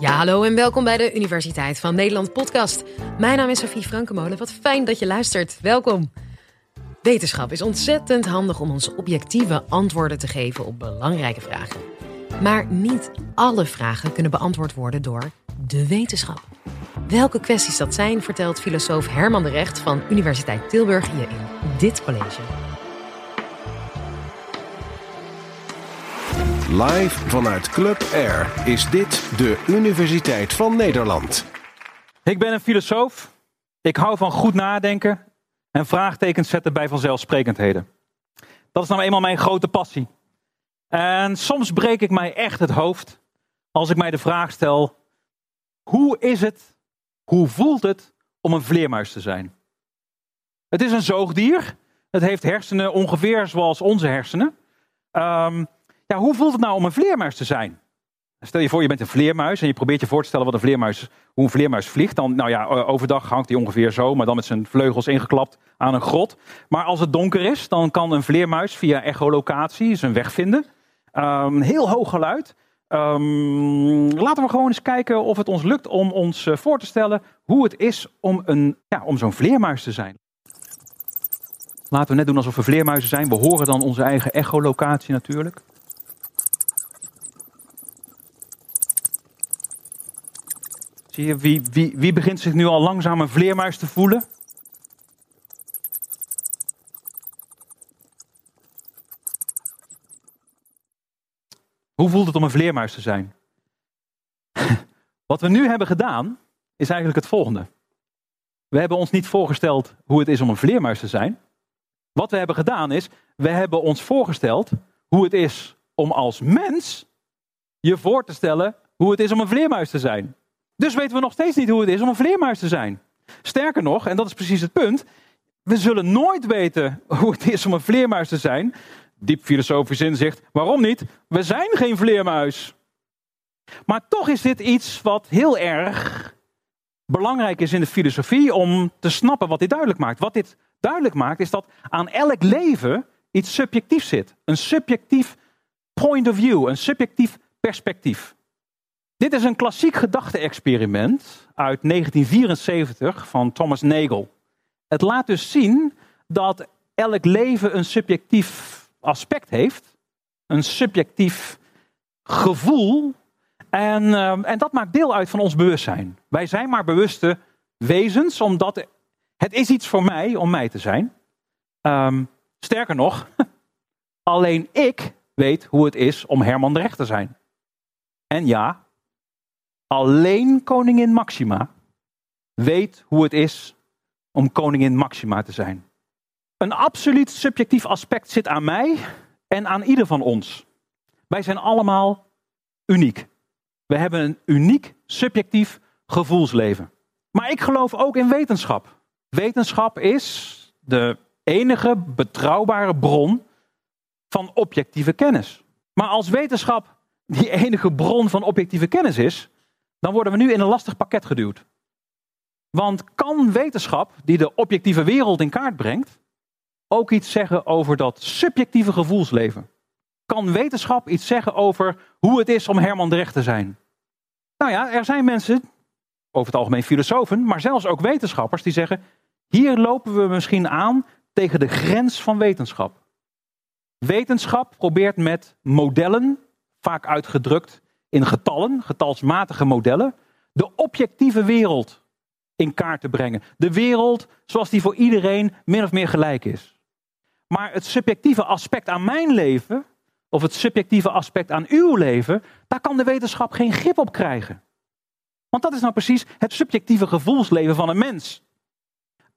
Ja, hallo en welkom bij de Universiteit van Nederland podcast. Mijn naam is Sofie Frankenmolen. Wat fijn dat je luistert. Welkom. Wetenschap is ontzettend handig om ons objectieve antwoorden te geven op belangrijke vragen. Maar niet alle vragen kunnen beantwoord worden door de wetenschap. Welke kwesties dat zijn, vertelt filosoof Herman de Recht van Universiteit Tilburg je in dit college. Live vanuit Club Air is dit de Universiteit van Nederland. Ik ben een filosoof. Ik hou van goed nadenken en vraagtekens zetten bij vanzelfsprekendheden. Dat is nou eenmaal mijn grote passie. En soms breek ik mij echt het hoofd als ik mij de vraag stel: hoe is het, hoe voelt het om een vleermuis te zijn? Het is een zoogdier. Het heeft hersenen ongeveer zoals onze hersenen. Um, ja, hoe voelt het nou om een vleermuis te zijn? Stel je voor, je bent een vleermuis en je probeert je voor te stellen wat een vleermuis, hoe een vleermuis vliegt. Dan, nou ja, overdag hangt hij ongeveer zo, maar dan met zijn vleugels ingeklapt aan een grot. Maar als het donker is, dan kan een vleermuis via echolocatie zijn weg vinden. Um, heel hoog geluid. Um, laten we gewoon eens kijken of het ons lukt om ons eh, voor te stellen hoe het is om, een, ja, om zo'n vleermuis te zijn. Laten we net doen alsof we vleermuizen zijn. We horen dan onze eigen echolocatie natuurlijk. Wie, wie, wie begint zich nu al langzaam een vleermuis te voelen? Hoe voelt het om een vleermuis te zijn? Wat we nu hebben gedaan, is eigenlijk het volgende. We hebben ons niet voorgesteld hoe het is om een vleermuis te zijn. Wat we hebben gedaan is, we hebben ons voorgesteld hoe het is om als mens je voor te stellen hoe het is om een vleermuis te zijn. Dus weten we nog steeds niet hoe het is om een vleermuis te zijn. Sterker nog, en dat is precies het punt, we zullen nooit weten hoe het is om een vleermuis te zijn. Diep filosofisch inzicht. Waarom niet? We zijn geen vleermuis. Maar toch is dit iets wat heel erg belangrijk is in de filosofie om te snappen wat dit duidelijk maakt. Wat dit duidelijk maakt is dat aan elk leven iets subjectiefs zit. Een subjectief point of view, een subjectief perspectief. Dit is een klassiek gedachte-experiment uit 1974 van Thomas Nagel. Het laat dus zien dat elk leven een subjectief aspect heeft, een subjectief gevoel, en, ehm, en dat maakt deel uit van ons bewustzijn. Wij zijn maar bewuste wezens, omdat het is iets voor mij om mij te zijn. Um, sterker nog, alleen ik weet hoe het is om Herman de Recht te zijn. En ja, Alleen koningin Maxima weet hoe het is om koningin Maxima te zijn. Een absoluut subjectief aspect zit aan mij en aan ieder van ons. Wij zijn allemaal uniek. We hebben een uniek subjectief gevoelsleven. Maar ik geloof ook in wetenschap. Wetenschap is de enige betrouwbare bron van objectieve kennis. Maar als wetenschap die enige bron van objectieve kennis is, dan worden we nu in een lastig pakket geduwd. Want kan wetenschap, die de objectieve wereld in kaart brengt, ook iets zeggen over dat subjectieve gevoelsleven? Kan wetenschap iets zeggen over hoe het is om Herman de te zijn? Nou ja, er zijn mensen, over het algemeen filosofen, maar zelfs ook wetenschappers, die zeggen: hier lopen we misschien aan tegen de grens van wetenschap. Wetenschap probeert met modellen, vaak uitgedrukt in getallen, getalsmatige modellen, de objectieve wereld in kaart te brengen. De wereld zoals die voor iedereen min of meer gelijk is. Maar het subjectieve aspect aan mijn leven, of het subjectieve aspect aan uw leven, daar kan de wetenschap geen grip op krijgen. Want dat is nou precies het subjectieve gevoelsleven van een mens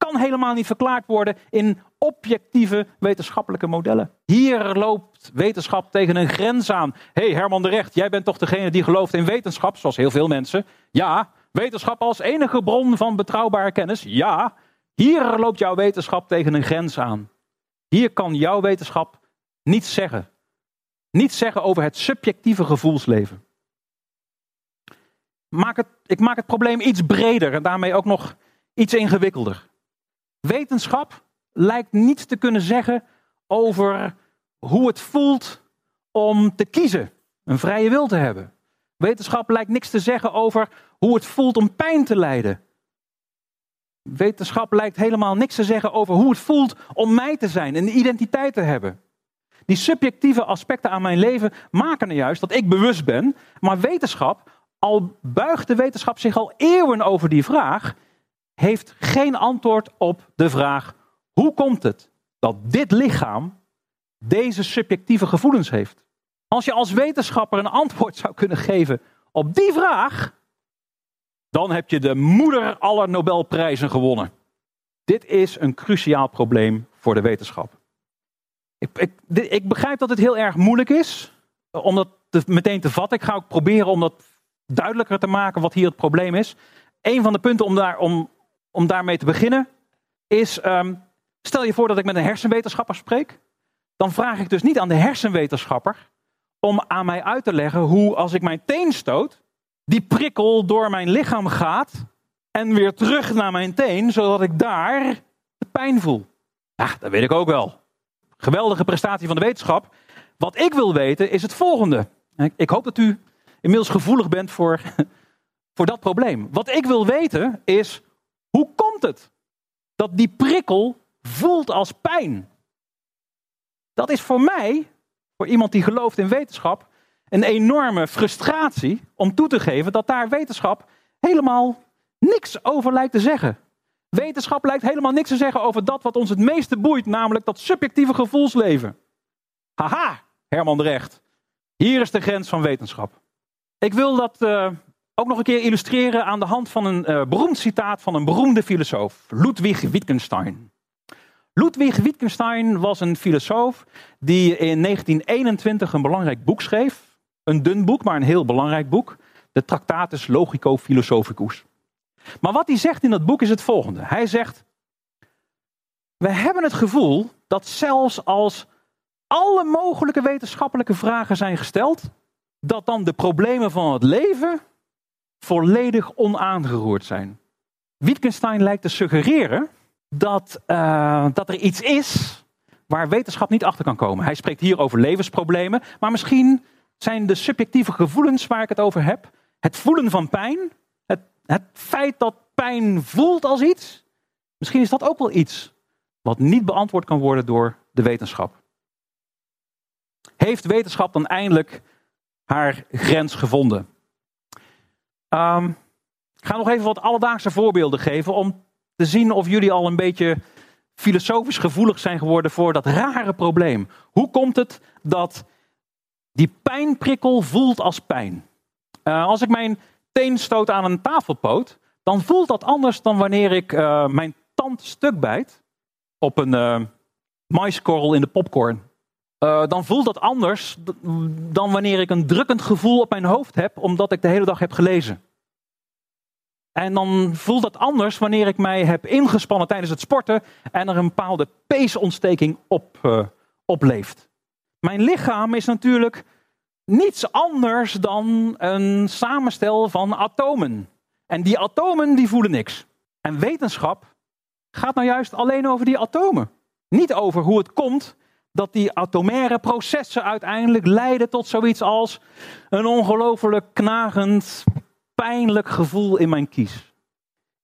kan helemaal niet verklaard worden in objectieve wetenschappelijke modellen. Hier loopt wetenschap tegen een grens aan. Hé hey Herman de Recht, jij bent toch degene die gelooft in wetenschap, zoals heel veel mensen? Ja, wetenschap als enige bron van betrouwbare kennis? Ja, hier loopt jouw wetenschap tegen een grens aan. Hier kan jouw wetenschap niets zeggen. Niets zeggen over het subjectieve gevoelsleven. Maak het, ik maak het probleem iets breder en daarmee ook nog iets ingewikkelder. Wetenschap lijkt niets te kunnen zeggen over hoe het voelt om te kiezen, een vrije wil te hebben. Wetenschap lijkt niks te zeggen over hoe het voelt om pijn te lijden. Wetenschap lijkt helemaal niks te zeggen over hoe het voelt om mij te zijn en een identiteit te hebben. Die subjectieve aspecten aan mijn leven maken er juist dat ik bewust ben. Maar wetenschap, al buigt de wetenschap zich al eeuwen over die vraag, heeft geen antwoord op de vraag: hoe komt het dat dit lichaam deze subjectieve gevoelens heeft? Als je als wetenschapper een antwoord zou kunnen geven op die vraag, dan heb je de moeder aller Nobelprijzen gewonnen. Dit is een cruciaal probleem voor de wetenschap. Ik, ik, ik begrijp dat het heel erg moeilijk is om dat meteen te vatten. Ik ga ook proberen om dat duidelijker te maken wat hier het probleem is. Een van de punten om, daar, om, om daarmee te beginnen is, um, stel je voor dat ik met een hersenwetenschapper spreek. Dan vraag ik dus niet aan de hersenwetenschapper om aan mij uit te leggen hoe als ik mijn teen stoot, die prikkel door mijn lichaam gaat en weer terug naar mijn teen, zodat ik daar de pijn voel. Dat weet ik ook wel. Geweldige prestatie van de wetenschap. Wat ik wil weten is het volgende. Ik hoop dat u inmiddels gevoelig bent voor, voor dat probleem. Wat ik wil weten is, hoe komt het dat die prikkel voelt als pijn? Dat is voor mij, voor iemand die gelooft in wetenschap, een enorme frustratie om toe te geven dat daar wetenschap helemaal niks over lijkt te zeggen. Wetenschap lijkt helemaal niks te zeggen over dat wat ons het meeste boeit, namelijk dat subjectieve gevoelsleven. Haha, Herman de Recht. Hier is de grens van wetenschap. Ik wil dat uh, ook nog een keer illustreren aan de hand van een uh, beroemd citaat van een beroemde filosoof, Ludwig Wittgenstein. Ludwig Wittgenstein was een filosoof die in 1921 een belangrijk boek schreef. Een dun boek, maar een heel belangrijk boek. De Tractatus Logico Philosophicus. Maar wat hij zegt in dat boek is het volgende. Hij zegt, we hebben het gevoel dat zelfs als alle mogelijke wetenschappelijke vragen zijn gesteld, dat dan de problemen van het leven volledig onaangeroerd zijn. Wittgenstein lijkt te suggereren dat, uh, dat er iets is waar wetenschap niet achter kan komen. Hij spreekt hier over levensproblemen, maar misschien zijn de subjectieve gevoelens waar ik het over heb, het voelen van pijn, het, het feit dat pijn voelt als iets, misschien is dat ook wel iets wat niet beantwoord kan worden door de wetenschap. Heeft wetenschap dan eindelijk haar grens gevonden? Um, ik ga nog even wat alledaagse voorbeelden geven om te zien of jullie al een beetje filosofisch gevoelig zijn geworden voor dat rare probleem. Hoe komt het dat die pijnprikkel voelt als pijn? Uh, als ik mijn teen stoot aan een tafelpoot, dan voelt dat anders dan wanneer ik uh, mijn tand stuk bijt op een uh, maiskorrel in de popcorn. Dan voelt dat anders dan wanneer ik een drukkend gevoel op mijn hoofd heb omdat ik de hele dag heb gelezen. En dan voelt dat anders wanneer ik mij heb ingespannen tijdens het sporten en er een bepaalde peesontsteking op, uh, opleeft. Mijn lichaam is natuurlijk niets anders dan een samenstel van atomen. En die atomen die voelen niks. En wetenschap gaat nou juist alleen over die atomen. Niet over hoe het komt dat die atomaire processen uiteindelijk leiden tot zoiets als een ongelooflijk knagend pijnlijk gevoel in mijn kies.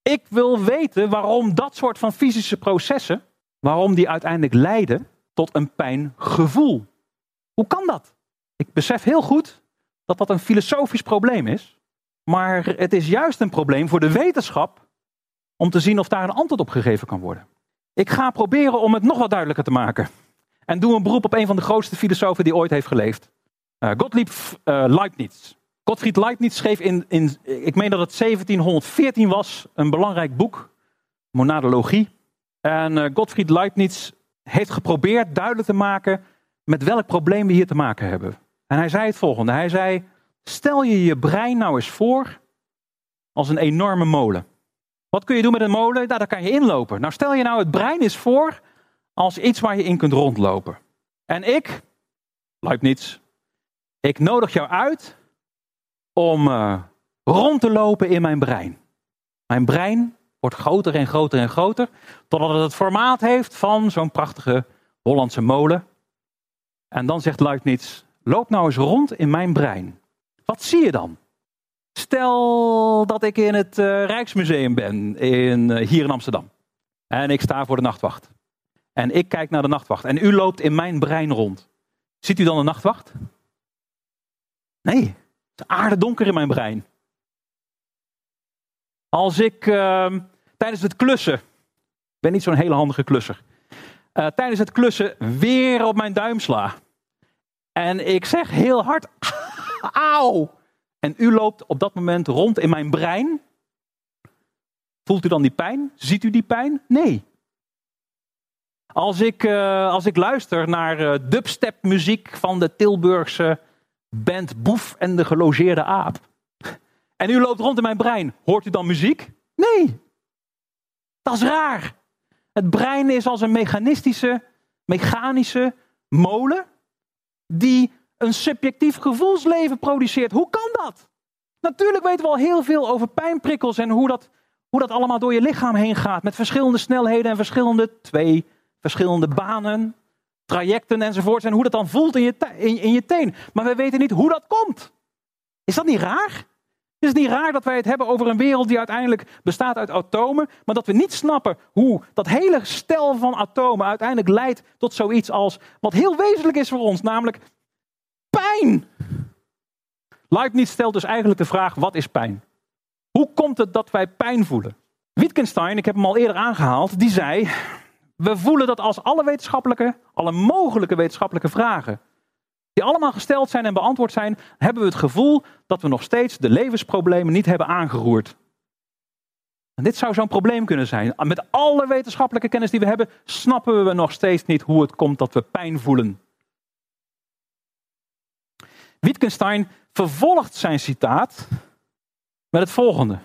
Ik wil weten waarom dat soort van fysische processen, waarom die uiteindelijk leiden tot een pijngevoel. Hoe kan dat? Ik besef heel goed dat dat een filosofisch probleem is, maar het is juist een probleem voor de wetenschap om te zien of daar een antwoord op gegeven kan worden. Ik ga proberen om het nog wat duidelijker te maken. En doe een beroep op een van de grootste filosofen die ooit heeft geleefd. Uh, Gottlieb uh, Leibniz. Gottfried Leibniz schreef in, in, ik meen dat het 1714 was, een belangrijk boek, Monadologie. En uh, Gottfried Leibniz heeft geprobeerd duidelijk te maken met welk probleem we hier te maken hebben. En hij zei het volgende. Hij zei, stel je je brein nou eens voor als een enorme molen. Wat kun je doen met een molen? Nou, daar kan je inlopen. Nou, stel je nou het brein eens voor als iets waar je in kunt rondlopen. En ik, Leibniz, ik nodig jou uit om uh, rond te lopen in mijn brein. Mijn brein wordt groter en groter en groter, totdat het het formaat heeft van zo'n prachtige Hollandse molen. En dan zegt Leibniz, loop nou eens rond in mijn brein. Wat zie je dan? Stel dat ik in het eh, Rijksmuseum ben, in, eh, hier in Amsterdam. En ik sta voor de nachtwacht. En ik kijk naar de nachtwacht. En u loopt in mijn brein rond. Ziet u dan de nachtwacht? Nee, het is aardedonker in mijn brein. Als ik ehm, tijdens het klussen, ik ben niet zo'n hele handige klusser, eh, tijdens het klussen weer op mijn duim sla. En ik zeg heel hard, auw. En u loopt op dat moment rond in mijn brein. Voelt u dan die pijn? Ziet u die pijn? Nee. Als ik, uh, als ik luister naar uh, dubstep muziek van de Tilburgse band Boef en de gelogeerde aap. En u loopt rond in mijn brein. Hoort u dan muziek? Nee. Dat is raar. Het brein is als een mechanistische, mechanische molen die een subjectief gevoelsleven produceert. Hoe kan dat? Natuurlijk weten we al heel veel over pijnprikkels en hoe dat, hoe dat allemaal door je lichaam heen gaat. Met verschillende snelheden en verschillende, twee verschillende banen, trajecten enzovoorts. En hoe dat dan voelt in je, in je teen. Maar we weten niet hoe dat komt. Is dat niet raar? Is het niet raar dat wij het hebben over een wereld die uiteindelijk bestaat uit atomen, maar dat we niet snappen hoe dat hele stel van atomen uiteindelijk leidt tot zoiets als wat heel wezenlijk is voor ons, namelijk pijn. Leibniz stelt dus eigenlijk de vraag: wat is pijn? Hoe komt het dat wij pijn voelen? Wittgenstein, ik heb hem al eerder aangehaald, die zei: we voelen dat als alle wetenschappelijke, alle mogelijke wetenschappelijke vragen die allemaal gesteld zijn en beantwoord zijn, hebben we het gevoel dat we nog steeds de levensproblemen niet hebben aangeroerd. En dit zou zo'n probleem kunnen zijn. Met alle wetenschappelijke kennis die we hebben, snappen we nog steeds niet hoe het komt dat we pijn voelen. Wittgenstein vervolgt zijn citaat met het volgende.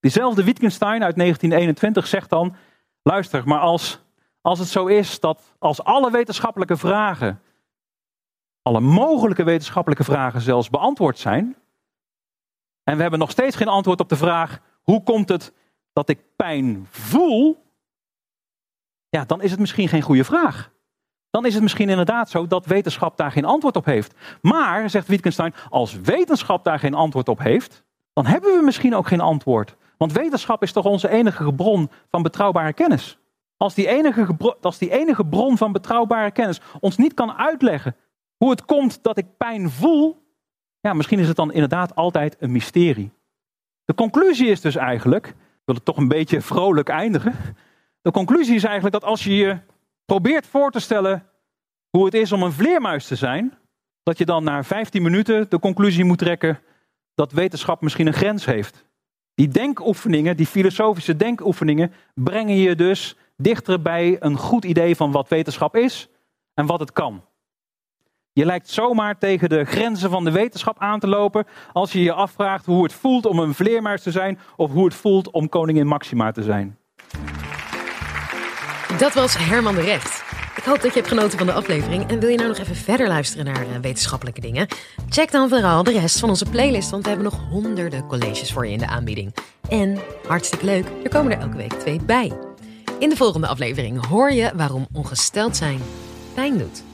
Diezelfde Wittgenstein uit 1921 zegt dan: Luister, maar als, als het zo is dat als alle wetenschappelijke vragen alle mogelijke wetenschappelijke vragen zelfs beantwoord zijn. En we hebben nog steeds geen antwoord op de vraag: hoe komt het dat ik pijn voel? Ja, dan is het misschien geen goede vraag. Dan is het misschien inderdaad zo dat wetenschap daar geen antwoord op heeft. Maar, zegt Wittgenstein, als wetenschap daar geen antwoord op heeft, dan hebben we misschien ook geen antwoord. Want wetenschap is toch onze enige bron van betrouwbare kennis. Als die enige, als die enige bron van betrouwbare kennis ons niet kan uitleggen hoe het komt dat ik pijn voel, ja, misschien is het dan inderdaad altijd een mysterie. De conclusie is dus eigenlijk, ik wil het toch een beetje vrolijk eindigen. De conclusie is eigenlijk dat als je je probeert voor te stellen hoe het is om een vleermuis te zijn, dat je dan na 15 minuten de conclusie moet trekken dat wetenschap misschien een grens heeft. Die denkoefeningen, die filosofische denkoefeningen, brengen je dus dichter bij een goed idee van wat wetenschap is en wat het kan. Je lijkt zomaar tegen de grenzen van de wetenschap aan te lopen als je je afvraagt hoe het voelt om een vleermuis te zijn of hoe het voelt om koningin Maxima te zijn. Dat was Herman de Recht. Ik hoop dat je hebt genoten van de aflevering. En wil je nou nog even verder luisteren naar uh, wetenschappelijke dingen? Check dan vooral de rest van onze playlist, want we hebben nog honderden colleges voor je in de aanbieding. En hartstikke leuk, er komen er elke week twee bij. In de volgende aflevering hoor je waarom ongesteld zijn pijn doet.